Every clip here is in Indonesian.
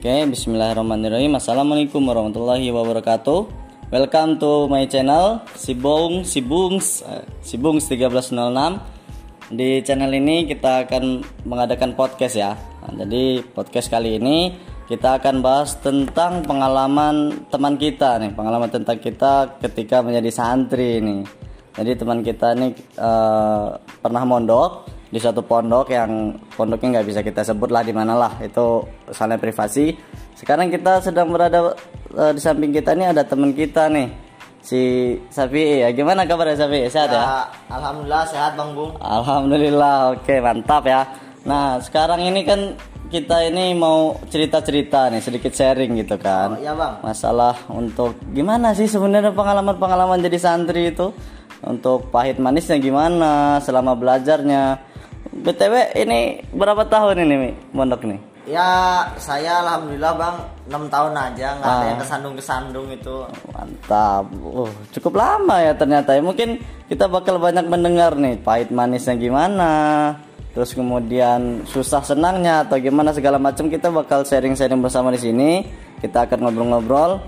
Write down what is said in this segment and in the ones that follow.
Oke, bismillahirrahmanirrahim. Assalamualaikum warahmatullahi wabarakatuh. Welcome to my channel Sibung Sibungs eh, Sibungs 1306. Di channel ini kita akan mengadakan podcast ya. Nah, jadi podcast kali ini kita akan bahas tentang pengalaman teman kita nih, pengalaman tentang kita ketika menjadi santri nih. Jadi teman kita nih eh, pernah mondok di suatu pondok yang pondoknya nggak bisa kita sebut lah di mana lah itu soalnya privasi. Sekarang kita sedang berada uh, di samping kita nih ada teman kita nih si Safi. Ya gimana kabar ya Safi? Sehat ya, Ya, Alhamdulillah sehat Bang Bung. Alhamdulillah oke mantap ya. Nah sekarang ini kan kita ini mau cerita-cerita nih sedikit sharing gitu kan. Oh, iya Bang. masalah untuk gimana sih sebenarnya pengalaman-pengalaman jadi santri itu? Untuk pahit manisnya gimana? Selama belajarnya btw ini berapa tahun ini Mi, mondok nih? Ya, saya alhamdulillah Bang 6 tahun aja nggak ada Ah. yang kesandung-kesandung itu. mantap. Oh, cukup lama ya ternyata ya. Mungkin kita bakal banyak mendengar nih pahit manisnya gimana terus kemudian susah senangnya atau gimana segala macam. Kita bakal sharing-sharing bersama di sini. Kita akan ngobrol-ngobrol.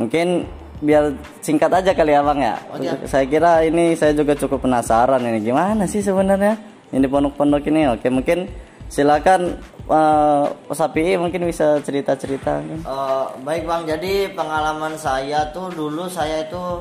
Mungkin biar singkat aja kali ya bang ya. Oh, iya. saya kira ini saya juga cukup penasaran ini. Gimana sih sebenarnya ini pondok-pondok ini oke mungkin silakan eh, Sapi mungkin bisa cerita-cerita? Eh, baik Bang, jadi pengalaman saya tuh dulu saya itu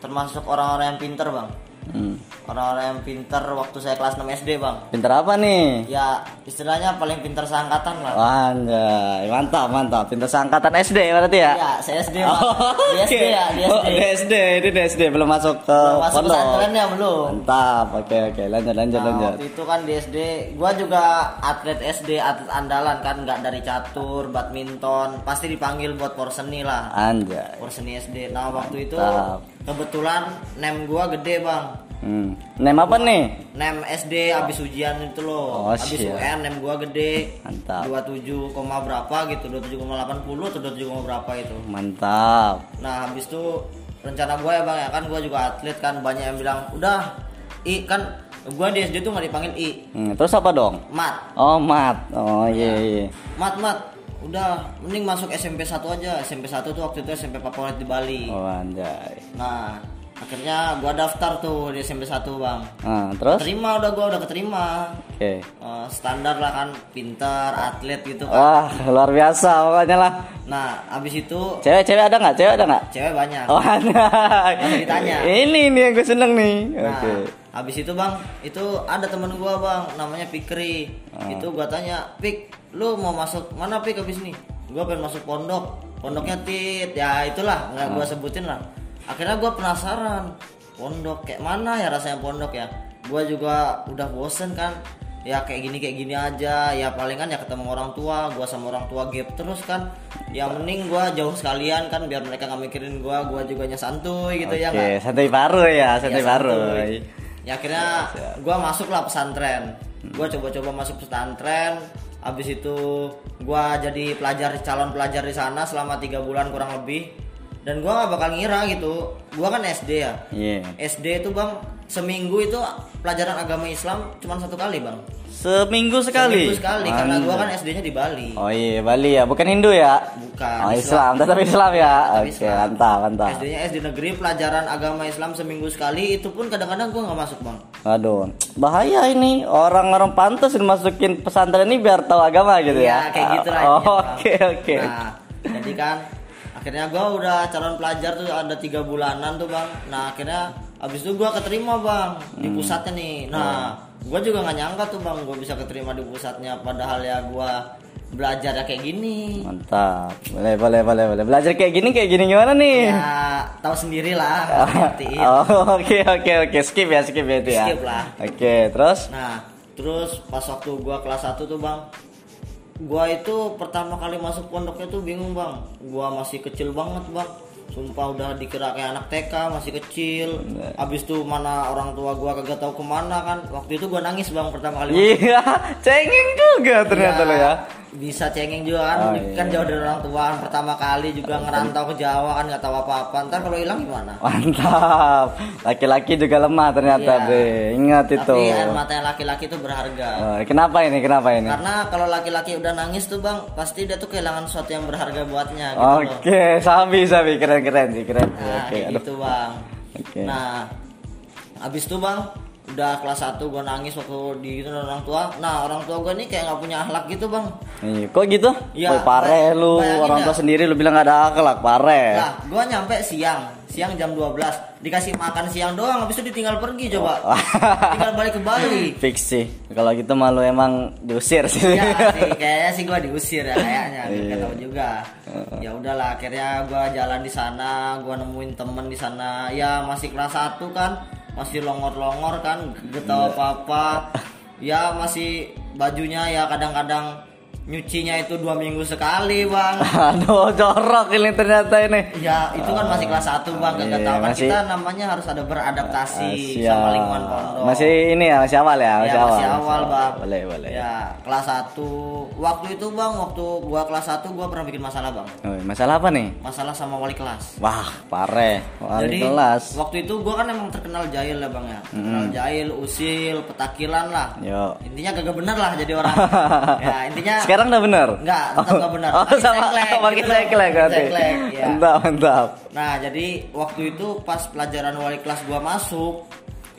termasuk orang-orang yang pinter Bang. Hmm. Orang-orang yang pinter waktu saya kelas 6 SD Bang. Pinter apa nih? Ya, istilahnya paling pinter seangkatan lah. Anjay, mantap, mantap. Pinter seangkatan SD berarti ya? Ya, saya SD Bang. Di oke. SD ya, di Oh, SD. di SD, ini di SD belum masuk ke Belum Masuk pesantren ya belum. Mantap, oke oke, lanjut lanjut Nah, lanjut. waktu itu kan di SD, gua juga atlet SD, atlet andalan kan, nggak dari catur, badminton, pasti dipanggil buat porseni lah, Anjay. porseni SD. Nah waktu itu Mantap. Kebetulan nem gua gede bang, Hmm. Nem apa nih? nem SD habis ujian itu loh, Oh, habis siap. UN nem gua gede, Mantap. 27, koma berapa gitu, 27,80 atau 27, koma berapa itu. Mantap. Nah habis itu rencana gue ya bang ya kan gue juga atlet kan banyak yang bilang udah i kan gue di SD tuh nggak dipanggil i Hmm, terus apa dong? mat Oh, mat. Oh, iya iya. mat mat udah mending masuk SMP 1 aja SMP 1 tuh waktu itu SMP favorit di Bali Oh, anjay. nah akhirnya gue daftar tuh di SMP 1 bang Nah, terus? terima udah gue udah keterima Oke. Eh, standar lah kan pintar atlet gitu kan Wah, luar biasa pokoknya lah. nah abis itu Cewek-cewek ada nggak? Cewek ada nggak? cewek banyak Oh, ada. Ditanya. Ini nih yang gue seneng nih. Nah, Oke. Habis itu bang, itu ada temen gua bang, namanya Pikri. Ah. Itu gua tanya, Pik, lu mau masuk mana Pik habis ini? Gua pengen masuk pondok, pondoknya tit, ya itulah, nggak gua Ah. sebutin lah. Akhirnya gua penasaran, pondok kayak mana ya rasanya pondok ya? Gua juga udah bosen kan, ya kayak gini kayak gini aja, ya palingan ya ketemu orang tua, gua sama orang tua gap terus kan. Ya mending gua jauh sekalian kan, biar mereka nggak mikirin gua, gua juga santuy gitu ya Oke, nggak? santai baru ya, santai Ya, baru. santuy. Ya akhirnya gua masuklah pesantren. Gua coba-coba masuk pesantren. Habis itu gua jadi pelajar calon pelajar di sana selama tiga bulan kurang lebih. Dan gua nggak bakal ngira gitu. Gua kan SD ya. Iya. SD itu bang seminggu itu pelajaran agama Islam cuma satu kali bang. Seminggu sekali. Seminggu sekali karena gua kan SD-nya di Bali. Oh iya, Bali ya, bukan Hindu ya? Bukan. Oh Islam, tetap Islam ya. Tetap Oke, Islam. mantap, mantap. SD-nya SD negeri pelajaran agama Islam seminggu sekali itu pun kadang-kadang gua nggak masuk bang. Aduh, bahaya ini. Orang-orang pantas dimasukin pesantren ini biar tahu agama gitu Iya, ya. kayak gitu lah. Oke, oke. Nah, jadi kan akhirnya gua udah calon pelajar tuh ada tiga bulanan tuh bang. Nah akhirnya abis itu gua keterima bang di Hmm. pusatnya nih. Nah, gua juga nggak nyangka tuh bang gua bisa keterima di pusatnya. Padahal ya gua belajar ya kayak gini. Mantap. Boleh, boleh, boleh, boleh. Belajar kayak gini, kayak gini gimana nih? Ya tahu sendiri lah. Oh, oke, oke, oke. Skip ya, skip ya itu ya. Skip lah. Oke, terus? Nah, terus pas waktu gua kelas 1 tuh, Bang. Gua itu pertama kali masuk pondoknya tuh bingung, Bang. Gua masih kecil banget, Bang. Sumpah udah dikira kayak anak TK, masih kecil. Abis itu mana orang tua gua kagak tahu ke mana kan. Waktu itu gua nangis, Bang, pertama kali. Iya, cengeng juga ternyata Iya. lo ya. Bisa cengeng juga kan Oh, kan iya. jauh dari orang tua kan. pertama kali juga ngerantau ke Jawa kan nggak tahu apa-apa ntar kalau hilang gimana Mantap. Laki-laki juga lemah ternyata, Iya. Bre. Ingat itu. tapi air mata laki-laki itu berharga Oh, kenapa ini? Kenapa ini? karena kalau laki-laki udah nangis tuh bang pasti dia tuh kehilangan sesuatu yang berharga buatnya gitu Oke, sabi sabi keren keren sih keren. nah Oke, aduh. gitu bang Oke. nah habis itu bang udah kelas 1 gue nangis waktu di gitu orang tua. Nah orang tua gue nih kayak nggak punya akhlak gitu bang. Iya, kok gitu? Iya, Woi, pare bay- lu, orang ya. tua sendiri lu bilang gak ada akhlak, pare. Nah, gua nyampe siang, siang jam 12 Dikasih makan siang doang, habis itu ditinggal pergi coba. Tinggal balik ke Bali. Fix sih. Kalau gitu malu emang diusir sih. Ya sih, kayaknya sih gua diusir ya kayaknya. Iya. tahu juga. Ya udahlah, akhirnya gua jalan di sana Gua nemuin temen di sana. Ya masih kelas 1 kan Masih longor-longor kan, gak tahu Iya. apa-apa Ya masih bajunya ya kadang-kadang Nyucinya itu dua minggu sekali bang Aduh, jorok ini ternyata ini. Ya itu kan masih kelas 1 bang, gak Iya, tahu kan masih- kita namanya harus ada beradaptasi Ah, sama lingkungan pondok. Masih ini ya, masih awal ya, masih ya, awal. masih awal bang. Boleh, boleh. Ya kelas 1 waktu itu bang, waktu gua kelas 1 gua pernah bikin masalah bang. Oh, masalah apa nih? Masalah sama wali kelas. Wah, pare. Wali Jadi kelas. waktu itu gua kan emang terkenal jahil ya bang ya, terkenal jahil, usil, petakilan lah. Yo. Intinya kagak bener lah jadi orang. ya intinya Sekarang udah bener? Enggak, tetap nggak benar. Oh, Makin sama ceklek, makin gitu berarti. Ya. Mantap, mantap. Nah, jadi waktu itu pas pelajaran wali kelas gua masuk,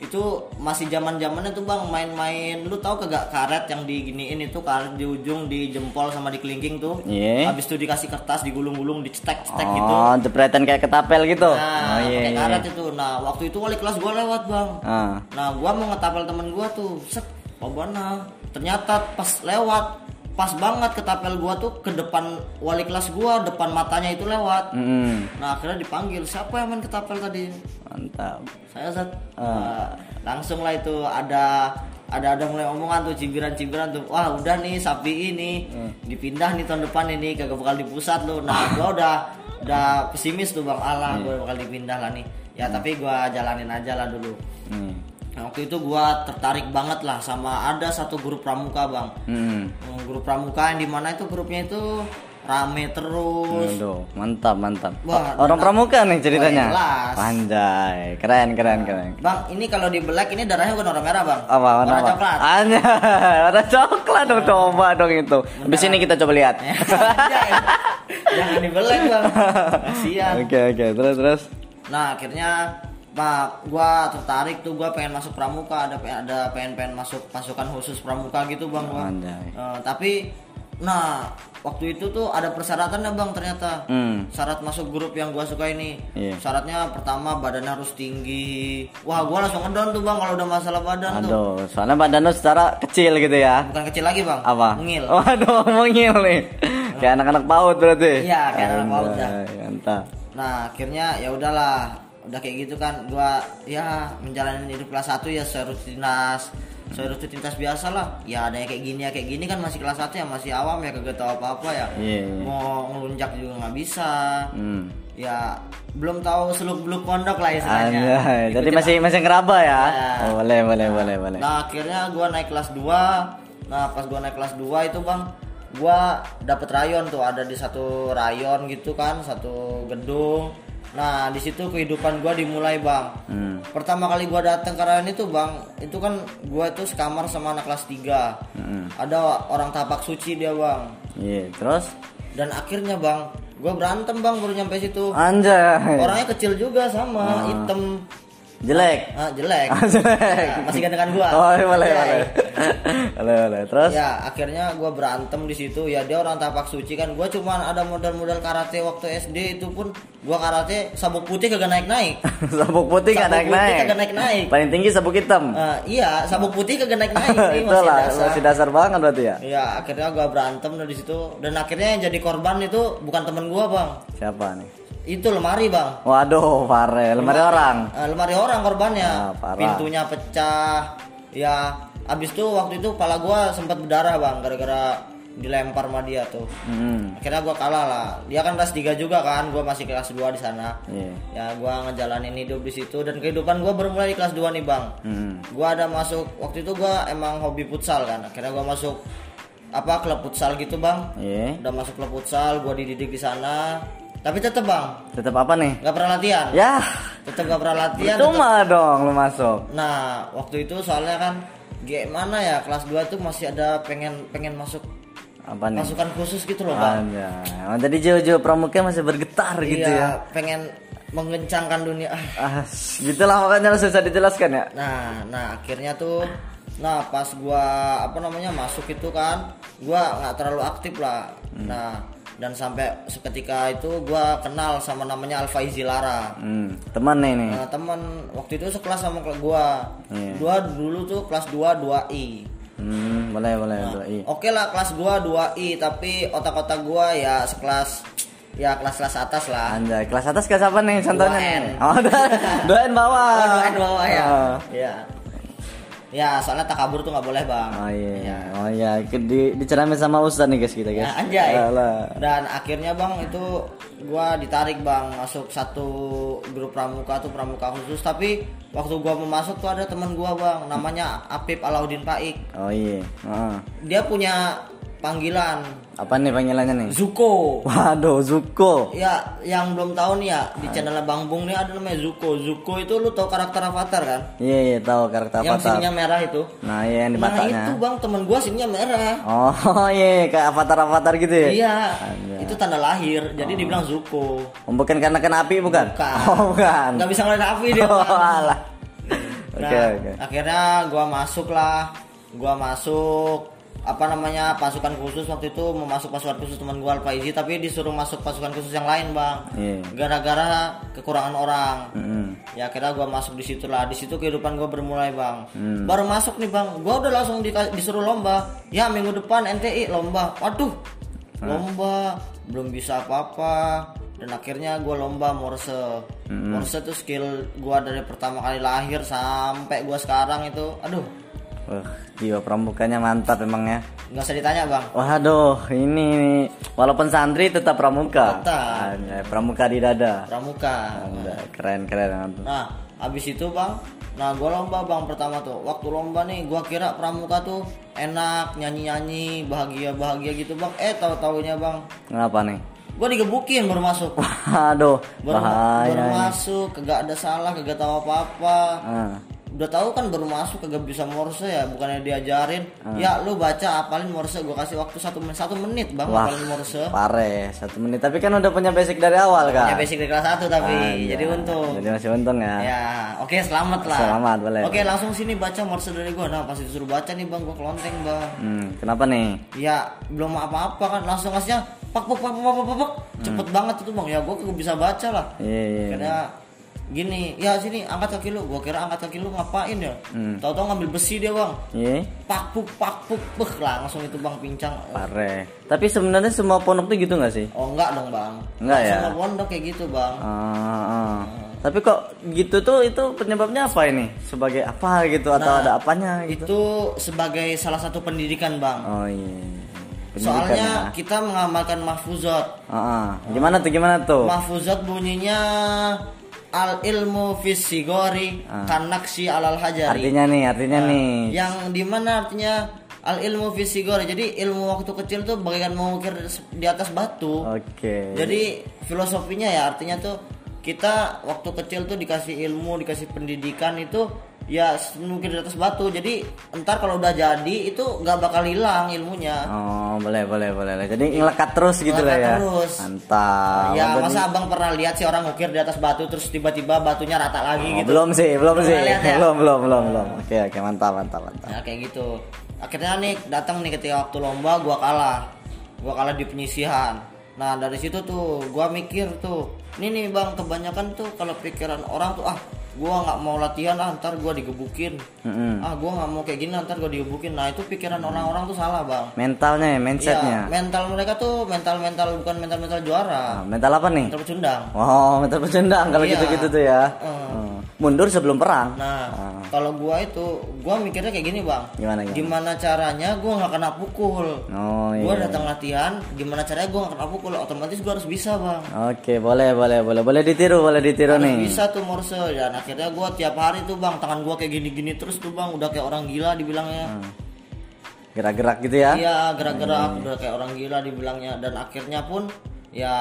itu masih zaman-zamannya tuh Bang main-main lu tahu kagak karet yang diginiin itu karet di ujung di jempol sama di kelingking tuh. Iya. Habis itu dikasih kertas digulung-gulung dicetek-cetek gitu. Oh, jepretan kayak ketapel gitu. Nah, oh, iya, pakai iya. karet itu. Nah, waktu itu wali kelas gua lewat, Bang. Ah. Nah, gua mau ngetapel temen gua tuh. Set, mana? Ternyata pas lewat pas banget ketapel gua tuh ke depan wali kelas gua, depan matanya itu lewat. Mm, Nah akhirnya dipanggil siapa yang main ketapel tadi? mantap. Saya Zat. Ah. Nah, langsung lah itu ada ada ada mulai omongan tuh cibiran-cibiran tuh. Wah udah nih sapi ini Hmm. dipindah nih tahun depan ini kagak bakal di pusat lu. Nah gua udah udah pesimis tuh bang Allah Hmm. gua bakal dipindah lah nih. Ya tapi gua jalanin aja lah dulu. Hmm. Nah, waktu itu gua tertarik banget lah sama ada satu grup pramuka bang. Hmm. Hmm, grup pramuka yang di mana itu grupnya itu rame terus. Aduh, mantap, mantap. Wah, Orang dan- pramuka nih ceritanya. Anjay, keren, keren, keren. Bang, ini kalau di black ini darahnya bukan warna merah, Bang. Apa warna warna coklat. Anjay, warna coklat dong coba dong itu. Habis ini kita coba lihat. Jangan di black, Bang. Kasihan. Oke, oke, terus terus. Nah, akhirnya Pak, gua tertarik tuh gua pengen masuk pramuka, ada ada pengen pengen masuk pasukan khusus pramuka gitu, Bang. Anjay. Eh, tapi nah, waktu itu tuh ada persyaratannya, Bang, ternyata. Hmm. Syarat masuk grup yang gua suka ini. Iya. Syaratnya pertama badannya harus tinggi. Wah, gua langsung ngedown tuh, Bang, kalau udah masalah badan tuh. Aduh, soalnya badan lu secara kecil gitu ya. Bukan kecil lagi, Bang. Apa? Mengil. Waduh, mengil nih. Kayak anak-anak paut berarti. Iya, kayak anak paut dah. Anjay, Mantap. Nah akhirnya ya udahlah udah kayak gitu kan gua ya menjalani hidup kelas 1 ya sesuai rutinitas sesuai rutinitas biasa lah ya ada yang kayak gini ya kayak gini kan masih kelas 1 ya masih awam ya kagak tahu apa-apa ya Iya, iya. mau ngelunjak juga nggak bisa Hmm. ya belum tahu seluk beluk pondok lah istilahnya Anjay, jadi masih masih ngeraba ya? Ya. Oh, boleh, boleh, boleh, boleh. Nah akhirnya gua naik kelas 2 Nah pas gua naik kelas 2 itu bang Gua dapet rayon tuh ada di satu rayon gitu kan Satu gedung Nah di situ kehidupan gua dimulai bang. Hmm. Pertama kali gua datang ke rayon itu bang Itu kan gua itu sekamar sama anak kelas 3 Hmm. Ada orang tapak suci dia bang. Iya, terus? Dan akhirnya bang Gua berantem bang baru nyampe situ. Anjay. Orangnya kecil juga sama hitam Jelek. ah, jelek Ah, jelek. Ya, Masih gantengan gua Oh, iya, boleh, Jelek. boleh. boleh, boleh. Terus? Ya akhirnya gue berantem di situ ya dia orang tapak suci kan gue cuman ada modal-modal karate waktu SD itu pun gue karate sabuk putih kagak naik-naik sabuk putih Sabuk nggak naik putih naik. kagak naik-naik. Paling tinggi sabuk hitam. Eh, iya sabuk putih kagak naik-naik ini masih Itulah dasar. masih dasar banget berarti ya. Ya akhirnya gue berantem dari situ dan akhirnya yang jadi korban itu bukan temen gue bang Siapa nih? Itu lemari bang Waduh, pare, lemari orang. Eh, lemari orang korbannya Ah, parah. pintunya pecah ya abis itu waktu itu kepala gua sempat berdarah bang gara-gara dilempar sama dia tuh Hmm. akhirnya gua kalah lah dia kan kelas 3 juga kan gua masih kelas 2 di sana Iya. ya gua ngejalanin hidup di situ dan kehidupan gua bermulai di kelas 2 nih bang Hmm. gua ada masuk waktu itu gua emang hobi futsal kan akhirnya gua masuk apa klub futsal gitu bang Iya. udah masuk klub futsal gue dididik di sana tapi tetep bang Tetap apa nih? nggak pernah latihan Ya, tetep nggak pernah latihan cuma dong lu masuk. nah waktu itu soalnya kan gimana ya kelas 2 tuh masih ada pengen pengen masuk Apa nih? masukan khusus gitu loh bang Anjay. Oh, jadi jauh-jauh pramuka masih bergetar gitu iya ya. pengen mengencangkan dunia ah Ah, gitulah makanya susah dijelaskan ya. Nah, nah akhirnya tuh, nah pas gua apa namanya masuk itu kan, gua nggak terlalu aktif lah. Nah, dan sampai seketika itu gua kenal sama namanya Alfa Izilara. Hmm, teman nih nih. Nah, teman waktu itu sekelas sama. Iya. Dua dulu tuh kelas 2 2I. Hmm, boleh boleh Nah, boleh. Iya. Oke lah kelas gua 2I, tapi otak-otak gua ya sekelas ya kelas-kelas atas lah. Anjay, kelas atas kelas apa nih contohnya 2N. nih? Oh, dua n bawah. Oh, dua bawah ya. Oh. Ya. Ya, soalnya takabur tuh nggak boleh, Bang. Oh iya, Ya. oh iya, di diceramin sama Ustaz nih guys kita guys. Ya, anjay. Alah. Dan akhirnya bang itu gua ditarik bang masuk satu grup pramuka tuh pramuka khusus. Tapi waktu gua mau masuk tuh ada teman gua bang, namanya Apip Alauddin Paik. Oh iya, Heeh. Dia punya panggilan apa nih panggilannya nih? Zuko. Waduh, Zuko. Ya, yang belum tahu nih ya di channel Bang Bung nih ada namanya Zuko. Zuko itu lu tahu karakter Avatar kan? Iya iya tahu karakter Yang Avatar. sininya merah itu. Nah iya yang di Nah matanya. itu bang temen gua sininya merah. Oh iya kayak Avatar Avatar gitu ya? Iya, Anjay. itu tanda lahir. Jadi dibilang Zuko. Oh, bukan karena kena api bukan? Bukan. Oh bukan. Nggak bisa ngeliat api dia. Oh, alah. Nah, Oke oke. akhirnya gua masuk lah. Gua masuk apa namanya pasukan khusus waktu itu mau masuk pasukan khusus teman gua Alfa Izi tapi disuruh masuk pasukan khusus yang lain bang. Iya. gara-gara kekurangan orang. Mm-mm. ya akhirnya gua masuk di situ lah. Di situ kehidupan gua bermulai bang. Hmm. baru masuk nih bang. Gua udah langsung dika- disuruh lomba. Ya minggu depan NTI lomba. Waduh lomba. Belum bisa apa-apa. Dan akhirnya gua lomba morse. Hmm. morse tuh skill gua dari pertama kali lahir sampai gua sekarang itu. Aduh Wah, jiwa pramukanya mantap emang ya. nggak usah ditanya bang Waduh, ini walaupun santri tetap pramuka. Tetap. Anjay, pramuka di dada. pramuka Anjay, keren keren. Nah, habis itu bang, nah gua lomba bang pertama tuh. Waktu lomba nih, gua kira pramuka tuh enak nyanyi nyanyi bahagia bahagia gitu bang. Eh tahu taunya bang, Ngapa nih? gua digebukin baru masuk. Waduh, Baru, baru bahaya. ini. masuk, kagak ada salah, kagak tahu apa apa. Ah, Udah tahu kan baru masuk kagak bisa morse ya, bukannya diajarin. Ah. Ya lu baca apalin morse, gua kasih waktu satu menit satu menit bang Wah. apalin morse. pare satu menit. Tapi kan udah punya basic dari awal kan? Ya basic dari kelas 1 tapi Anjay. jadi untung. Jadi masih untung ya. Ya, oke selamat lah. Selamat, boleh. Oke, langsung sini baca morse dari gua. Nah, pas disuruh baca nih Bang, gua kelonteng, Bang. Hmm, kenapa nih? Ya, belum apa-apa kan, langsung ngasihnya pak pak pak pak pak pak. Cepet banget itu, Bang. Ya gua kagak bisa baca lah. Hmm. Iya, iya. Karena gini, ya sini angkat kaki lu. Gua kira angkat kaki lu ngapain ya? Hmm. Tahu-tahu ngambil besi dia, Bang. Iya, Pak puk pak puk, beh, langsung itu Bang pincang. pare. Tapi sebenarnya semua pondok tuh gitu nggak sih? Oh, enggak dong, Bang. Enggak ya? Semua pondok kayak gitu, Bang. Ah, ah. Tapi kok gitu tuh itu penyebabnya apa ini? Sebagai apa gitu atau Nah, ada apanya gitu? Itu sebagai salah satu pendidikan, Bang. Oh iya. Pendidikan Soalnya ya. kita mengamalkan mahfuzat. Ah, ah. Gimana tuh gimana tuh? Mahfuzat bunyinya al ilmu fisigori kanaksi alal hajari. Ah. Artinya nih, artinya Nah, nih. Yang di mana artinya al ilmu fisigori. Jadi ilmu waktu kecil tuh bagaikan mengukir di atas batu. Oke. Jadi filosofinya ya artinya tuh kita waktu kecil tuh dikasih ilmu, dikasih pendidikan itu ya mungkin di atas batu. Jadi entar kalau udah jadi itu nggak bakal hilang ilmunya. Oh, boleh, boleh, boleh. Jadi ngelekat terus gitu lah Ngelekat ya. terus. Mantap. ya masa abang pernah lihat sih orang ukir di atas batu terus tiba-tiba batunya rata lagi Oh, gitu. belum sih, belum Belum sih. lihat ya? Belum, belum, belum, belum. Oke, oke, mantap, mantap, mantap. Nah kayak gitu. Akhirnya nih datang nih ketika waktu lomba gua kalah. Gua kalah di penyisihan. Nah dari situ tuh gua mikir tuh, ini nih bang kebanyakan tuh kalau pikiran orang tuh ah gua nggak mau latihan ah ntar gua digebukin. Mm-mm. Ah gua nggak mau kayak gini ntar gua digebukin. Nah itu pikiran orang-orang tuh salah bang. Mentalnya ya, mindsetnya. Iya, mental mereka tuh mental mental bukan mental mental juara. Nah, mental apa nih? Mental pecundang. Oh, mental pecundang kalau Iya. gitu-gitu tuh ya. Hmm. Mundur sebelum perang. Nah, Ah. kalau gua itu, gua mikirnya kayak gini bang. Gimana, gimana? Gimana caranya gua nggak kena pukul? Oh iya. Gua datang latihan, gimana caranya gua nggak kena pukul? Otomatis gua harus bisa bang. Oke, boleh, boleh, boleh. Boleh ditiru, boleh ditiru Harus nih. bisa tuh morse dan akhirnya gua tiap hari tuh bang, tangan gua kayak gini-gini terus tuh bang, udah kayak orang gila dibilangnya. Hmm. gerak-gerak gitu ya Iya gerak-gerak udah kayak orang gila dibilangnya dan akhirnya pun ya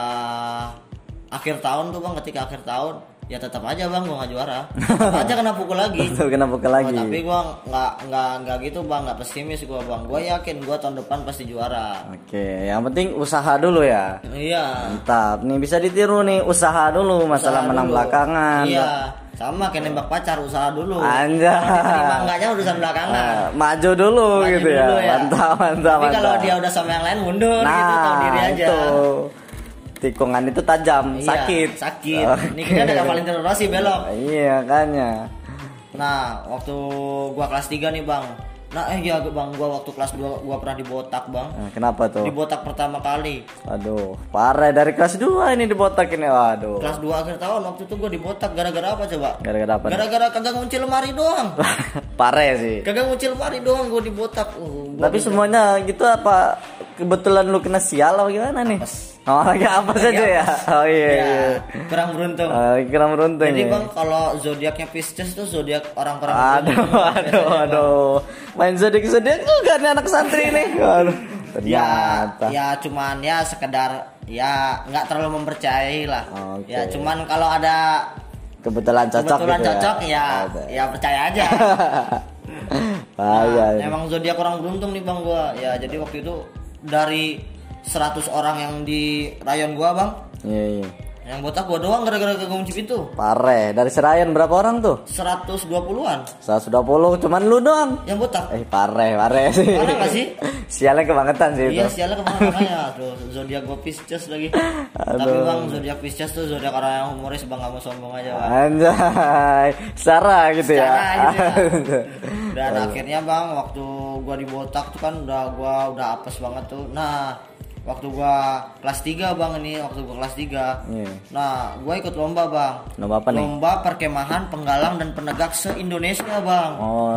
akhir tahun tuh bang ketika akhir tahun ya tetap aja bang gua nggak juara. Tetap aja kena pukul lagi. Tuh kenapa ke lagi. Oh, tapi gua nggak nggak nggak gitu bang nggak pesimis gua bang. Gua yakin gua tahun depan pasti juara. Oke yang penting usaha dulu ya. Iya. Mantap. Nih bisa ditiru nih usaha dulu masalah Usaha menang dulu. belakangan. Iya. Sama kayak nembak pacar usaha dulu. Diterima enggaknya urusan belakangan. Ah, maju dulu Maju gitu ya. dulu mantap mantap tapi kalau dia udah sama yang lain mundur nah gitu tahu diri aja. itu tikungan itu tajam Iya, sakit sakit Oh. ini kita ada Valentino Rossi belok iya makanya Nah, waktu gua kelas 3 nih, Bang. Nah, eh ya Bang, gua waktu kelas 2 gua pernah dibotak, Bang. Nah, kenapa tuh Dibotak pertama kali. aduh parah dari kelas 2 ini dibotak ini waduh Kelas 2 akhir tahun waktu itu gua dibotak gara-gara apa coba? gara-gara apa? Gara-gara kagak ngunci lemari doang. parah sih Kagak ngunci lemari doang gua dibotak. Uh, gua tapi semuanya gitu apa kebetulan lu kena sial apa gimana nih Apes. Oh ya apa saja ya oh iya ya, iya kurang beruntung. Oh, kira beruntung Jadi ya. Bang, kalau zodiaknya Pisces tuh zodiak orang-orang Aduh, aduh, Bang. aduh. Main zodiak zodiak juga nih anak santri nih. Aduh, ya ternyata. ya cuman ya sekedar ya nggak terlalu mempercayai lah Oke. ya cuman kalau ada Kebetulan cocok kebetulan gitu cocok ya Ada. ya, percaya aja Ah, iya, iya. Emang zodiak orang beruntung nih bang gua. Ya jadi waktu itu dari 100 orang yang di rayon gua bang, Iya, iya. yang botak gua doang gara-gara kagak kunci pintu. Pare, dari Serayan berapa orang tuh? 120-an 120, cuman lu doang. yang botak. Eh, pare, pare sih. Parah nggak sih? Sialnya kebangetan sih itu. Iya sialnya ke mana makanya tuh zodiak gua Pisces lagi. Tapi bang zodiak Pisces tuh zodiak orang yang humoris bang mau sombong aja bang. Anjay, secara gitu ya. Secara gitu Dan akhirnya bang waktu gua dibotak tuh kan udah gua udah apes banget tuh. Nah waktu gua kelas 3 bang ini waktu gua kelas 3 Iya. Nah gua ikut lomba bang. Lomba apa nih? Lomba perkemahan penggalang dan penegak se Indonesia bang.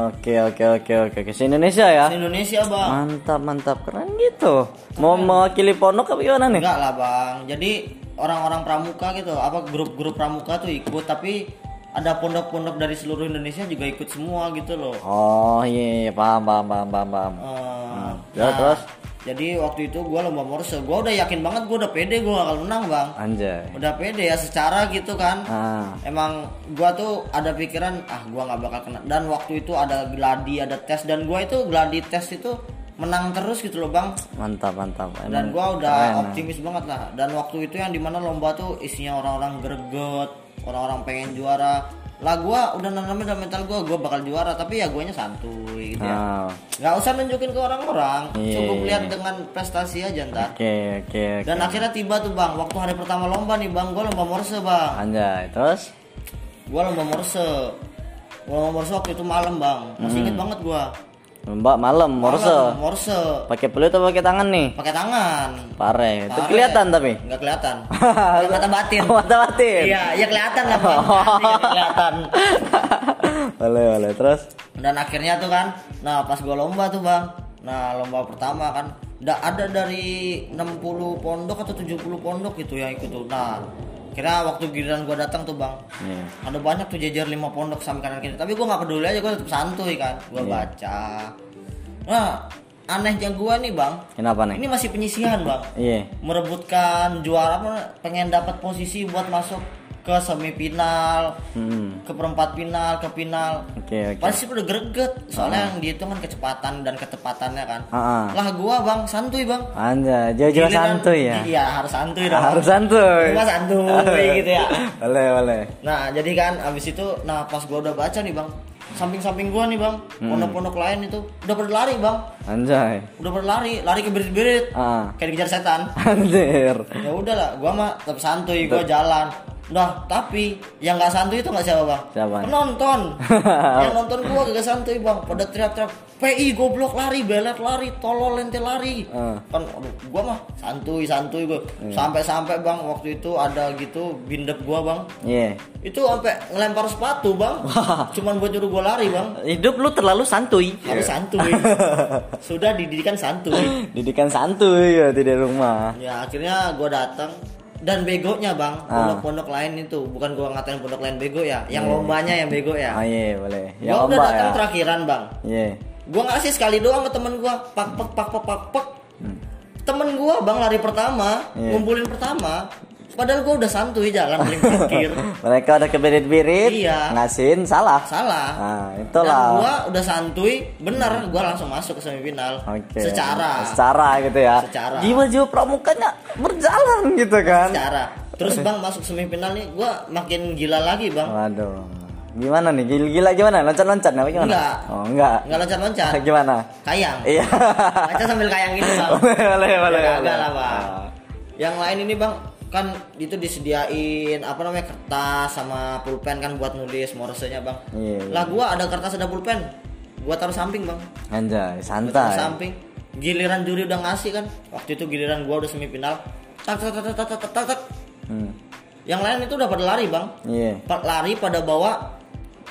Oke, oke, oke, oke. Ke Indonesia ya. Se Indonesia bang. Mantap, mantap. Keren gitu. Mau mewakili pondok apa gimana nih? Enggak lah bang. Jadi orang-orang pramuka gitu, apa grup-grup pramuka tuh ikut tapi ada pondok-pondok dari seluruh Indonesia juga ikut semua gitu loh. Oh iya, iya, paham, paham, paham, paham, paham. Eh, Ya, terus? Jadi waktu itu gue lomba morse, gue udah yakin banget gue udah pede gue bakal menang bang. Anjay. Udah pede ya secara gitu kan. Ah, Emang gue tuh ada pikiran ah gue nggak bakal kena. Dan waktu itu ada gladi, ada tes dan gue itu gladi tes itu menang terus gitu loh bang. mantap, mantap. Dan Emang gue udah keren, optimis banget lah. Dan waktu itu yang di mana lomba tuh isinya orang-orang greget, orang-orang pengen juara. Lah gue udah nanamin dalam mental gue, gue bakal juara. Tapi ya guanya santuy gitu ya. Ah, nggak usah nunjukin ke orang-orang Iya. cukup lihat dengan prestasi aja ntar Oke, oke, oke. dan akhirnya tiba tuh bang waktu hari pertama lomba nih bang gue lomba morse bang Anjay, terus? gue lomba morse Gua lomba morse waktu itu malam bang masih inget banget gue Mbak malam, morse. Malam, morse Pakai peluit atau pakai tangan nih? pakai tangan Pare. Itu kelihatan tapi. nggak kelihatan mata batin Mata batin. iya ya kelihatan lah Nggak kelihatan boleh, boleh. Terus? dan akhirnya tuh kan nah pas gue lomba tuh bang nah lomba pertama kan udah ada dari 60 pondok atau 70 pondok gitu yang ikut tuh nah kira waktu giliran gue datang tuh bang Iya. ada banyak tuh jajar lima pondok samping kanan kiri tapi gue nggak peduli aja gue tetap santuy kan gue Iya. baca nah anehnya gue nih bang Kenapa nih? ini masih penyisihan bang Iya. merebutkan juara apa pengen dapat posisi buat masuk ke semifinal Hmm. ke perempat final ke final Oke, oke. pasti udah greget soalnya yang dihitung kan kecepatan dan ketepatannya kan Ah, ah. lah gua bang santuy bang Anjay, jauh-jauh Giliran- santuy ya. iya harus santuy dong Harus santuy. Gua santuy gitu ya boleh, boleh. nah jadi kan abis itu nah pas gua udah baca nih bang samping-samping gua nih bang Hmm. pondok-pondok lain itu udah pada lari bang Anjay. udah pada lari lari ke berit-berit Ah. kayak dikejar setan Anjir. ya udahlah gua mah tetap santuy gua jalan Nah, tapi yang nggak santuy itu nggak siapa bang? Siapa? Penonton. yang nonton gua gak santuy bang. Pada teriak-teriak, PI goblok lari, belet lari, tolol lente lari. Ah. Kan, aduh, gua mah santuy santuy gua. Sampai-sampai bang waktu itu ada gitu bindep gua bang. Iya. Itu sampai ngelempar sepatu bang. Cuman buat nyuruh gua lari bang. Hidup lu terlalu santuy. Harus santuy. Sudah dididikan santuy. Didikan santuy ya di rumah. Ya akhirnya gue datang dan begonya bang Ah. pondok-pondok lain itu bukan gua ngatain pondok lain bego ya yang lombanya yang bego ya Ah iya boleh. gua Yang udah datang ya. terakhiran bang Iya. gua ngasih sekali doang ke temen gua pak pak pak pak pak pak temen gua bang lari pertama Iya. ngumpulin pertama padahal gua udah santuy jalan paling terakhir Mereka udah keberit-berit, Iya. ngasihin salah. salah Nah, dan itulah. gua udah santuy bener gua langsung masuk ke semifinal Oke. secara secara gitu ya. Secara. Jiwa-jiwa pramukanya berjalan gitu kan. secara terus bang masuk semifinal nih gua makin gila lagi bang Waduh. Gimana nih? Gila-gila gimana? Loncat-loncat apa gimana? Enggak. Oh, enggak. nggak loncat-loncat Gimana? kayang Iya. baca sambil kayang gitu bang boleh, boleh, boleh. kagak lah bang yang lain ini bang kan itu disediain apa namanya kertas sama pulpen kan buat nulis morsenya bang Iya, iya. lah gua ada kertas ada pulpen gua taruh samping bang Anjay, Gua taruh santai. samping giliran juri udah ngasih kan waktu itu giliran gua udah semifinal tak tak tak tak tak tak tak, tak. Hmm. yang lain itu udah pada lari bang Iya. Pa- lari pada bawa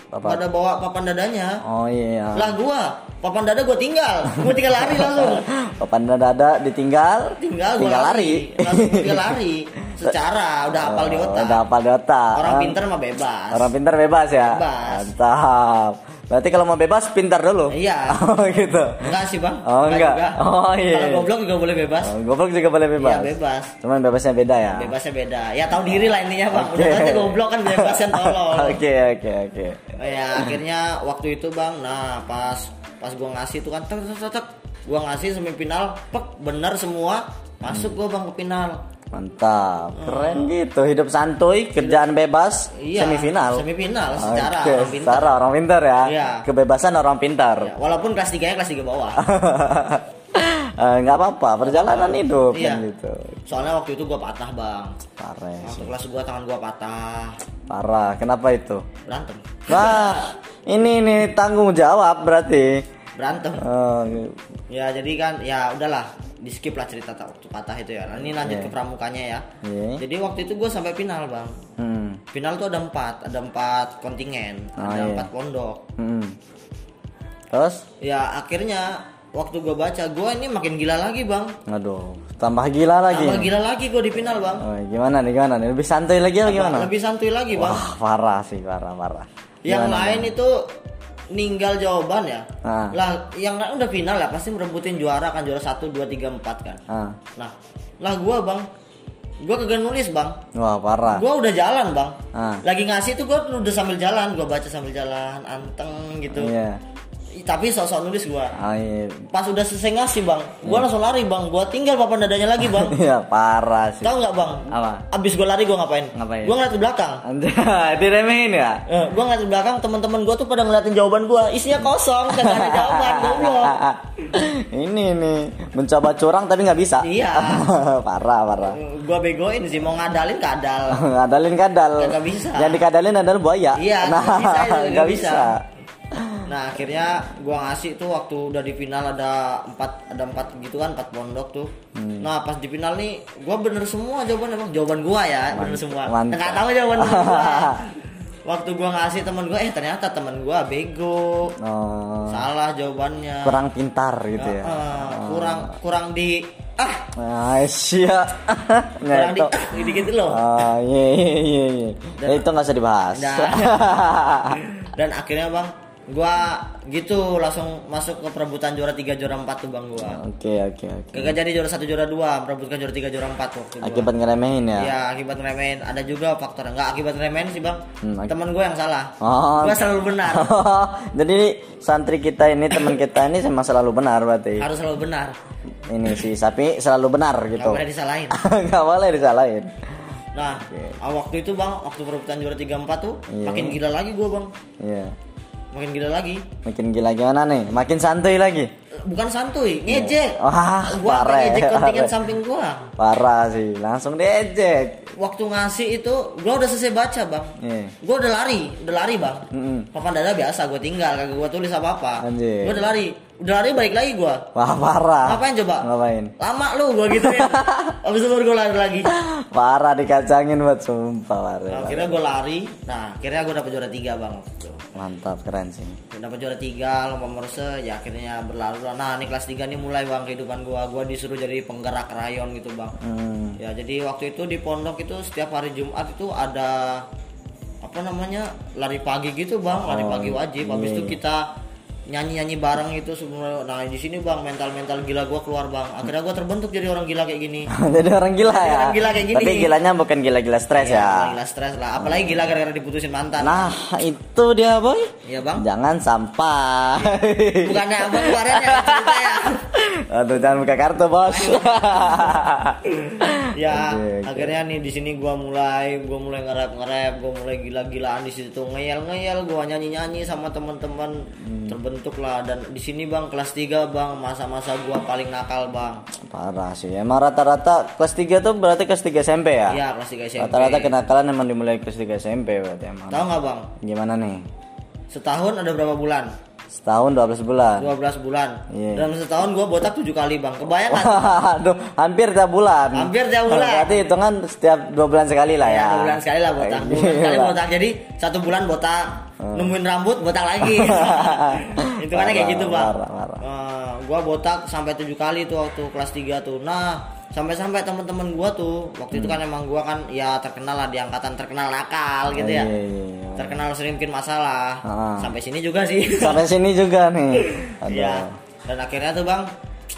Apa? pada bawa papan dadanya Oh iya. lah gua papan dada gua tinggal gua tinggal lari langsung Papan dada ditinggal, tinggal gua tinggal lari, lari. langsung tinggal lari secara udah hafal di otak Udah hafal di otak. orang Ah. pinter mah bebas Orang pintar bebas ya? Bebas. Mantap. Berarti kalau mau bebas pintar dulu. Iya. Oh gitu. enggak sih bang Oh, enggak. juga. Oh, iya. kalau goblok juga boleh bebas Oh, goblok juga boleh bebas. iya bebas Cuman bebasnya beda ya. bebasnya beda ya tahu diri lah intinya bang Oke. udah nanti goblok kan bebasnya tolol Oke oke oke. Oh ya akhirnya waktu itu bang nah pas pas gua ngasih tuh kan tek tek tek, tek. gua ngasih semifinal pek bener semua masuk gua bang ke final Mantap. Keren gitu. Hidup santuy, kerjaan bebas, Iya, semifinal. semifinal, secara Oke, orang pintar. secara orang pintar ya. Iya. Kebebasan orang pintar. Ya, walaupun kelas 3 nya kelas 3 bawah Eh, nggak apa-apa, perjalanan hidup Iya. kan gitu. soalnya waktu itu gua patah bang Parah, waktu kelas gua tangan gua patah parah. Kenapa itu? berantem Wah, ini ini tanggung jawab berarti. berantem Oh, ya jadi kan ya udahlah di skip lah cerita waktu patah itu ya Nah, ini lanjut Iya. ke pramukanya ya iya. jadi waktu itu gua sampai final bang Hmm. final tuh ada empat ada empat kontingen Ah, ada iya. empat pondok Hmm. Terus? ya akhirnya waktu gua baca gua ini makin gila lagi bang Aduh, tambah gila lagi. tambah gila lagi gua di final bang Oh, gimana nih gimana nih? Lebih santai lagi apa gimana? lebih santuy lagi bang Wah, parah sih, parah, parah. yang Gimana, lain itu ninggal jawaban ya Ah. lah yang lain udah final ya pasti merebutin juara kan juara satu dua tiga empat kan Ah. nah lah gua bang gua kagak nulis bang Wah, parah. gua udah jalan bang Ah. lagi ngasih tuh gua udah sambil jalan gua baca sambil jalan anteng gitu Iya. Tapi sok-sok nulis gua Ah, iya. pas udah selesai ngasih bang gua langsung lari bang gua tinggal papan dadanya lagi bang Iya, parah sih. tahu nggak bang Apa? abis gua lari gua ngapain Ngapain? gua ngeliat ke belakang diremehin ya? Eh, gua ngeliat ke belakang teman-teman gua tuh pada ngeliatin jawaban gua isinya kosong kagak ada jawaban goblok ini nih mencoba curang tapi nggak bisa. Iya. parah, parah. gua begoin sih mau ngadalin kadal Ngadalin kadal. Nggak bisa. Yang dikadalin adalah buaya. Iya, nah, nggak bisa nggak bisa. bisa. Nah akhirnya gua ngasih tuh waktu udah di final ada empat ada empat gitu kan empat pondok tuh Hmm. nah pas di final nih gua bener semua jawaban emang jawaban gua ya bener semua nggak tahu jawaban gua waktu gua ngasih temen gua eh ternyata temen gua bego Oh, salah jawabannya kurang pintar gitu ya. Eh, kurang kurang di ah Ah, sia. kurang di ah gitu gitu loh Ah, iya iya iya. iya. Ya, itu nggak usah dibahas. Nah. dan akhirnya bang gua gitu langsung masuk ke perebutan juara 3 juara 4 tuh bang gua Oke oke oke. Gak jadi juara satu juara dua, merebutkan juara tiga juara empat waktu gua. Akibat ngeremehin ya. Iya akibat remehin. Ada juga faktor enggak akibat remehin sih bang. Hmm, ak- Temen gue yang salah. Oh. Gue selalu benar. Jadi santri kita ini teman kita ini memang selalu benar berarti. Harus selalu benar. Ini si sapi selalu benar Gak gitu. boleh disalahin. Nggak boleh disalahin. Nah ah, waktu itu bang, waktu perebutan juara tiga empat tuh, Iya. makin gila lagi gue bang. Iya. Makin gila lagi. Makin gila gimana nih? Makin santuy lagi. Bukan santuy, ngejek. Wah, Gua parah. ngejek kontingen parah. samping gua. Parah sih, langsung diejek. Waktu ngasih itu, gua udah selesai baca bang. Iya. Gue udah lari, udah lari bang. Mm-mm. Papan dada biasa, gue tinggal, kagak gue tulis apa apa. Anjir. Gue udah lari, udah lari balik lagi gue. Wah, parah. Ngapain coba? Ngapain? Lama lu gue gitu ya. Abis itu baru gue lari lagi. Parah dikacangin buat sumpah parah. Nah, akhirnya gue lari. Nah, akhirnya gue dapet juara tiga bang. waktu itu. Mantap, keren sih. Dapat juara tiga, lomba morse, ya akhirnya berlalu. Nah, ini kelas 3 nih mulai bang kehidupan gue. Gue disuruh jadi penggerak rayon gitu bang. Hmm. Ya jadi waktu itu di pondok itu setiap hari Jumat itu ada apa namanya lari pagi gitu bang, lari Oh, pagi wajib. Habis iya. itu kita nyanyi-nyanyi bareng itu sebelum nah di sini bang mental-mental gila gua keluar bang akhirnya gua terbentuk jadi orang gila kayak gini Jadi orang gila ya. orang gila kayak gini. Tapi gilanya bukan gila-gila stres ya. gila stres lah apalagi gila gara-gara diputusin mantan Nah, itu dia, Boy. Iya bang Jangan sampai. bukannya abang kemarin ya cerita ya Aduh, jangan buka kartu, Bos. ya oke. akhirnya nih di sini gua mulai gua mulai nge-rap nge-rap gua mulai gila-gilaan di situ ngeyel-ngeyel gua nyanyi-nyanyi sama teman-teman Hmm. terbentuk lah dan di sini bang kelas 3 bang masa-masa gua paling nakal bang Parah sih. Emang rata-rata kelas 3 tuh berarti kelas 3 SMP ya? iya kelas 3 SMP Rata-rata kenakalan emang dimulai kelas 3 SMP berarti emang. tahu nggak bang Gimana nih? Setahun ada berapa bulan Setahun 12 bulan. 12 bulan Iya. dalam setahun gua botak 7 kali bang kebayang nggak Aduh, hampir tiap bulan. Hampir tiap bulan. Berarti hitungan setiap dua bulan sekali lah ya. Ya, dua bulan sekali lah botak. Dua bulan sekali Gila. botak. Jadi satu bulan botak, Hmm. nemuin rambut botak lagi. Itu kan kayak gitu bang. Parah, parah. Eh, gua botak sampai tujuh kali tuh waktu kelas 3 tuh. Nah sampai-sampai teman-teman gua tuh waktu itu kan emang gua kan ya terkenal lah di angkatan terkenal nakal gitu ya. Hmm. Iya, iya, iya. Terkenal sering bikin masalah. Ah. Sampai sini juga sih. Sampai sini juga nih. Iya. Dan akhirnya tuh bang,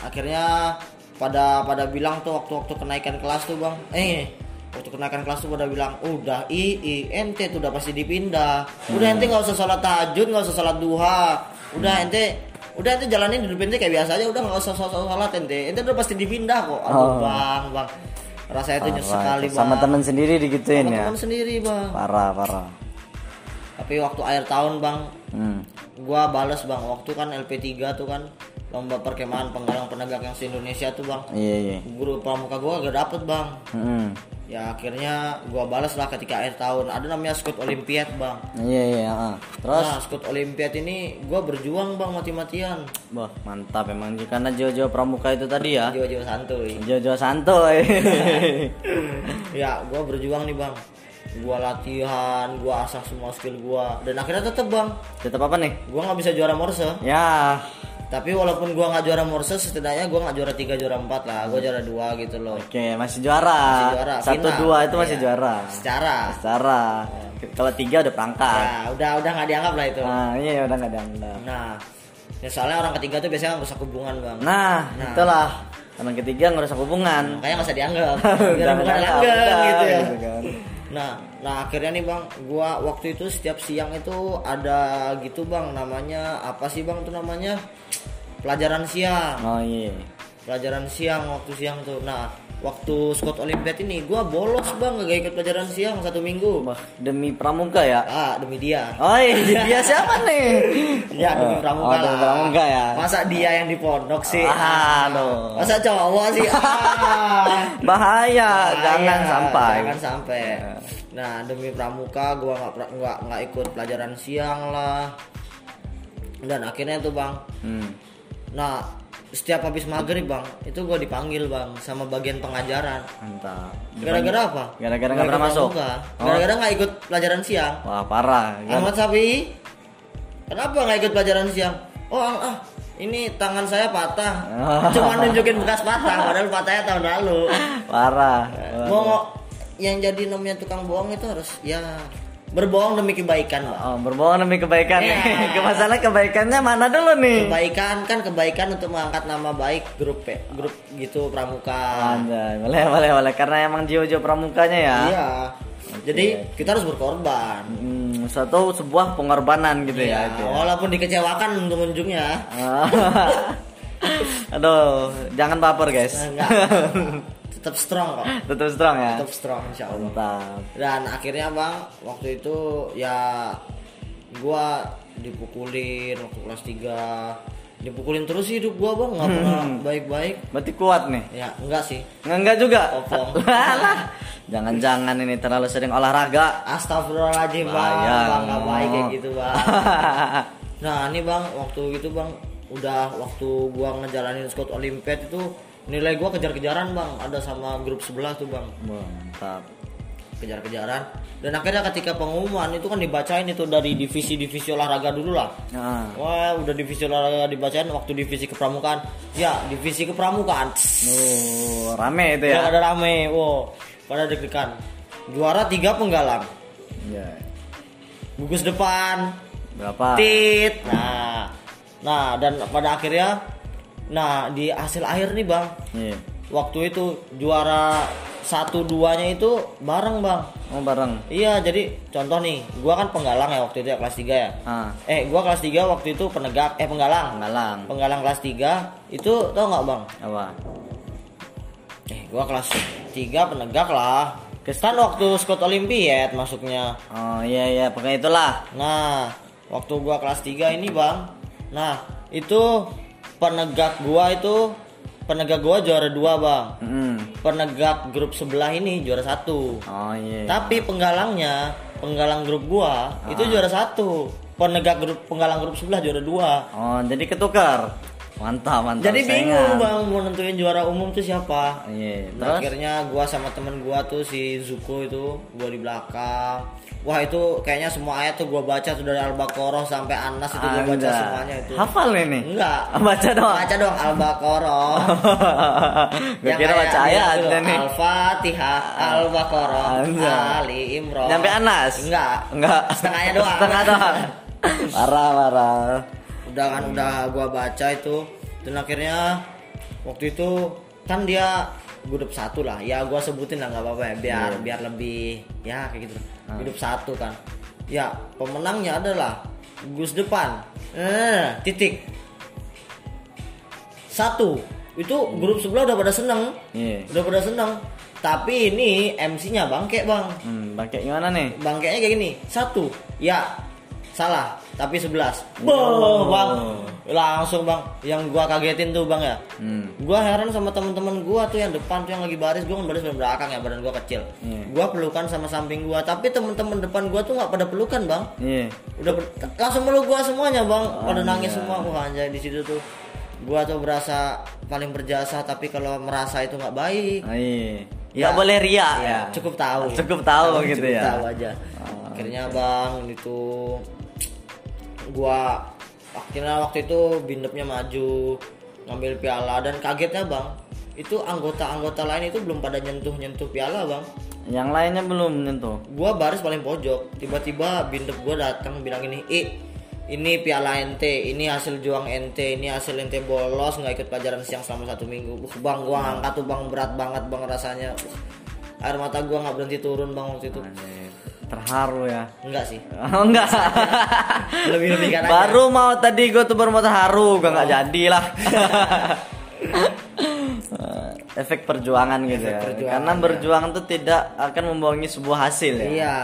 akhirnya pada pada bilang tuh waktu-waktu kenaikan kelas tuh bang, eh waktu kenaikan kelas tuh pada bilang, udah i i ente tuh udah pasti dipindah, udah ente nggak usah sholat tahajud, nggak usah sholat duha, udah ente udah ente jalanin hidup ente kayak biasa aja, udah nggak usah sholat sholat ente, ente udah pasti dipindah kok. Aduh Oh. bang bang, rasanya itu nyesek sekali bang. Sama temen sendiri digituin Sama ya. teman sendiri bang. Parah, parah. Tapi waktu akhir tahun bang, Hmm. gua bales bang waktu kan LP3 tuh kan lomba perkemahan penggalang penegak yang se Indonesia tuh bang Iya, iya. guru pramuka gua gak dapet bang Hmm. ya akhirnya gua bales lah ketika akhir tahun ada namanya skut olimpiad bang Iya, iya. ah. Terus, nah skut olimpiad ini gua berjuang bang mati-matian wah mantap emang karena Jojo Pramuka itu tadi ya. jiwa-jiwa santuy Jojo santuy. ya gua berjuang nih bang gua latihan gua asah semua skill gua dan akhirnya tetep bang Tetap apa nih? gua nggak bisa juara morse Ya, tapi walaupun gua nggak juara morse setidaknya gua nggak juara tiga juara empat lah gua juara dua gitu loh oke masih juara. Masih juara, Satu final. dua itu masih Iya. juara. secara Secara. Kalau tiga udah perangkat. ya udah udah nggak dianggap lah itu Nah, iya udah nggak dianggap. nah ya soalnya orang ketiga tuh biasanya rusak hubungan bang Nah, Nah. itulah. Orang ketiga ngerusak hubungan. makanya nggak usah dianggap langgeng udah, gitu ya gitu kan. nah nah akhirnya nih bang gua waktu itu setiap siang itu ada gitu bang namanya apa sih bang tuh namanya pelajaran siang Oh iya. pelajaran siang waktu siang tuh nah waktu Scott Olympiad ini gua bolos bang gak ikut pelajaran siang satu minggu Wah, demi pramuka ya. ah demi dia Oh iya, dia siapa nih? Ya demi pramuka oh, demi lah. pramuka ya. Masa dia yang di pondok sih? Aduh. Masa cowok sih? Ah. Bahaya, jangan Bahaya, sampai. Jangan sampai. Nah demi pramuka gua nggak nggak nggak ikut pelajaran siang lah. Dan akhirnya tuh bang. Hmm. Nah setiap habis maghrib bang, itu gua dipanggil bang sama bagian pengajaran. Mantap. Gara-gara apa? Gara-gara nggak pernah masuk. Oh. Gara-gara nggak ikut pelajaran siang. Wah, parah. Kan? Ahmad Sapi, kenapa nggak ikut pelajaran siang? Oh ah, ah, ini tangan saya patah. Cuma nunjukin bekas patah, padahal patahnya tahun lalu. Parah. Mau yang jadi namanya tukang bohong itu harus ya berbohong demi kebaikan. Oh, berbohong demi kebaikan Iya. nih. Ke masalah kebaikannya mana dulu nih? Kebaikan kan kebaikan untuk mengangkat nama baik grup ya, grup gitu pramuka. Anjay, boleh, boleh, boleh. Karena emang jiwa-jiwa pramukanya ya. Iya. Jadi kita harus berkorban. Hmm, suatu sebuah pengorbanan gitu Iya, ya itu. ya. walaupun dikecewakan pengunjungnya. Ah. Aduh, jangan baper guys. Enggak. Tetap strong kok. Tetap strong ya. Tetap strong insya Allah. Mantap. dan akhirnya bang waktu itu ya gua dipukulin waktu kelas 3 dipukulin terus hidup gua bang nggak pernah baik-baik Berarti kuat nih. ya enggak sih Nggak, enggak juga. Jangan-jangan ini terlalu sering olahraga. astagfirullahaladzim bang bang nggak baik kayak gitu bang nah ini bang waktu itu bang udah waktu gua ngejalanin Scott Olympiad itu nilai gua kejar-kejaran bang ada sama grup sebelah tuh bang Mantap. kejar-kejaran dan akhirnya ketika pengumuman itu kan dibacain itu dari divisi-divisi olahraga dulu lah Nah, Wah, udah divisi olahraga dibacain waktu divisi kepramukaan. Ya, divisi kepramukaan. oh, rame itu Ya, ya. ada rame. Wow, pada deg-degan. Juara tiga penggalang. Ya. Gugus depan. Berapa? Tit. Nah, Nah, dan pada akhirnya nah di hasil akhir nih, Bang. Iya. Waktu itu juara satu duanya itu bareng, Bang. Oh bareng. Iya, jadi contoh nih, gua kan penggalang ya waktu itu ya kelas 3 ya. Ah, Eh, gua kelas 3 waktu itu penegak eh penggalang. Galang. Penggalang kelas 3 itu tau nggak, Bang? Apa? Eh, gua kelas 3 penegak lah. Kan waktu Scott Olympiad masuknya. Oh iya iya, pokoknya itulah. Nah, waktu gua kelas 3 ini, Bang. Nah, itu penegak gua itu penegak gua juara 2, Bang. Mm. Penegak grup sebelah ini juara satu. Oh iya. Tapi penggalangnya, penggalang grup gua itu Ah. juara satu. Penegak grup penggalang grup sebelah juara dua. Oh, jadi ketukar. Mantap, mantap. Jadi bingung bang mau nentuin juara umum tuh siapa. Iya. Terus? akhirnya gua sama temen gua tuh si Zuko itu gua di belakang. Wah itu kayaknya semua ayat tuh gua baca tuh dari Al-Baqarah sampai Anas itu gua baca semuanya itu. Hafal ini? Enggak. Baca doang. Baca dong Al-Baqarah. Gue kira baca ayat nih. Al-Fatihah, Al-Baqarah. Ali Imran. Nyampe Anas? Enggak. Enggak. Setengahnya doang. Setengah doang. Parah, parah. Udah kan udah gua baca itu. Dan akhirnya waktu itu kan dia grup satu lah. Ya gua sebutin lah nggak apa-apa ya. Biar Iya. biar lebih ya kayak gitu. Ah. grup satu kan. Ya pemenangnya adalah Gus depan. Eh titik. Satu. Itu grup sebelah udah pada seneng. Iya. udah pada seneng. Tapi ini MC-nya bangke bang. Hmm, pakai gimana nih? bangkainya kayak gini. Satu. Ya salah tapi sebelas Oh. Boh, bang langsung bang yang gua kagetin tuh bang ya Hmm. gua heran sama temen-temen gua tuh yang depan tuh yang lagi baris gua kan baris belakang ya badan gua kecil Iya. gua pelukan sama samping gua tapi temen-temen depan gua tuh nggak pada pelukan bang Iya. udah langsung meluk gua semuanya bang pada Oh, nangis iya. semua wah anjay di situ tuh gua tuh berasa paling berjasa tapi kalau merasa itu nggak baik Oh, iya. Ya. Nggak boleh ria Ya, ya. cukup tahu. Cukup tahu gitu cukup ya. tahu aja. Oh. Akhirnya bang itu gua akhirnya waktu itu bindepnya maju ngambil piala dan kagetnya bang itu anggota-anggota lain itu belum pada nyentuh-nyentuh piala bang. Yang lainnya belum nyentuh. gua baris paling pojok tiba-tiba bindep gua datang bilang ini i ini piala ente ini hasil juang ente ini hasil ente bolos nggak ikut pelajaran siang selama satu minggu. Uh, bang gua ngangkat tuh bang berat banget bang rasanya. Uh, air mata gua nggak berhenti turun bang waktu itu. Anjir, Terharu ya. enggak sih Oh enggak. Lebih-lebihkan aja. Baru mau tadi gue tuh baru mau terharu, gue nggak jadi lah. Efek perjuangan gitu ya. perjuangan, Karena ya. berjuang tuh tidak akan membohongi sebuah hasil ya. iya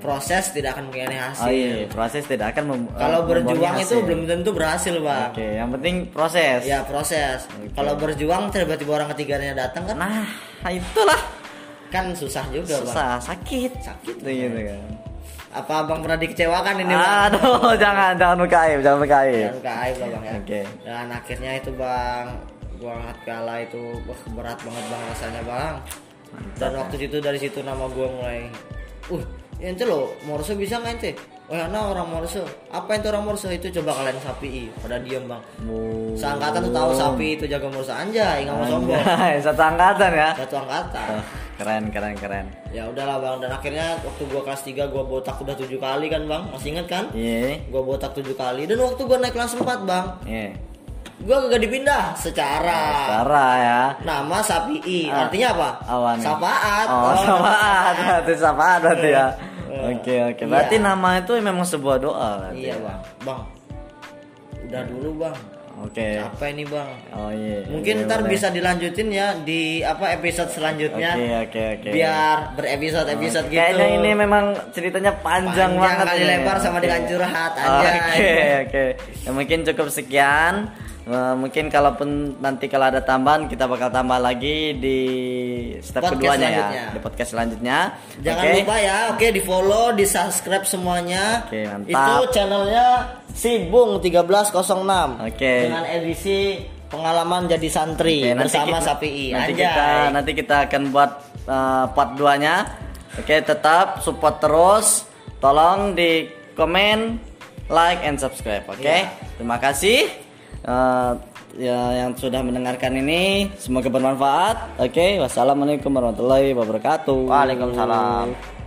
proses tidak akan mengenai hasil Oh iya, proses tidak akan mem- kalau eh, berjuang membohongi itu hasil. belum tentu berhasil bang Oke, yang penting proses. ya proses kalau berjuang tiba-tiba orang ketiganya datang kan Nah, itulah kan susah juga bang susah, sakit, Sakit, Tuh gitu kan. apa abang pernah dikecewakan ini bang Aduh, jangan jangan berkaib, jangan berkaib. Jangan ke aib lah bang ya. Oke. Dan akhirnya itu bang, gua angkat piala itu, wah berat banget bang rasanya bang. Dan waktu itu dari situ nama gua mulai, uh, ente lo Morse bisa nggak ente? Oh ya nah orang Morse. Apa itu orang Morse? Itu coba kalian sapi. Pada diem bang. Bu. Seangkatan tuh tahu sapi itu jaga Morse anjay, nggak mau sombong. Satu angkatan ya. Satu angkatan. Oh, keren, keren, keren. Ya udahlah bang. Dan akhirnya waktu gua kelas 3 gua botak udah tujuh kali kan bang. Masih inget kan? Iya. Gua botak tujuh kali. Dan waktu gua naik kelas 4 bang, Iya. gua gak dipindah secara Cara ya. nama Sapi'i Ah. artinya apa? Nih? Sapaat. Oh, sapaat. Berarti sapaat berarti ya. Oke, oke. Berarti iya. nama itu memang sebuah doa berarti Iya ya? bang, bang. Udah dulu bang. Oke. Capek nih bang. Oh iya. Mungkin Iya, ntar boleh. bisa dilanjutin ya di apa episode selanjutnya. Oke, oke, oke. Biar berepisode episode gitu. Kayaknya ini memang ceritanya panjang, Panjang banget kali nih. lebar sama Oke. dengan curhat, anjay. Oke, oke. Ya, mungkin cukup sekian. Eh, mungkin kalaupun nanti kalau ada tambahan kita bakal tambah lagi di step Podcast keduanya ya di podcast selanjutnya. Jangan Oke. lupa ya, oke di follow, di subscribe semuanya. Oke, mantap. Itu channelnya Sibung 1306 Oke. dengan edisi pengalaman jadi santri nanti bersama kita- Sapi Nanti Anjay. kita nanti kita akan buat eh, part 2-nya. Oke, tetap support terus. Tolong di komen, like and subscribe, oke? Iya. Terima kasih eh, ya yang sudah mendengarkan ini. Semoga bermanfaat. Oke, wassalamualaikum warahmatullahi wabarakatuh. Waalaikumsalam.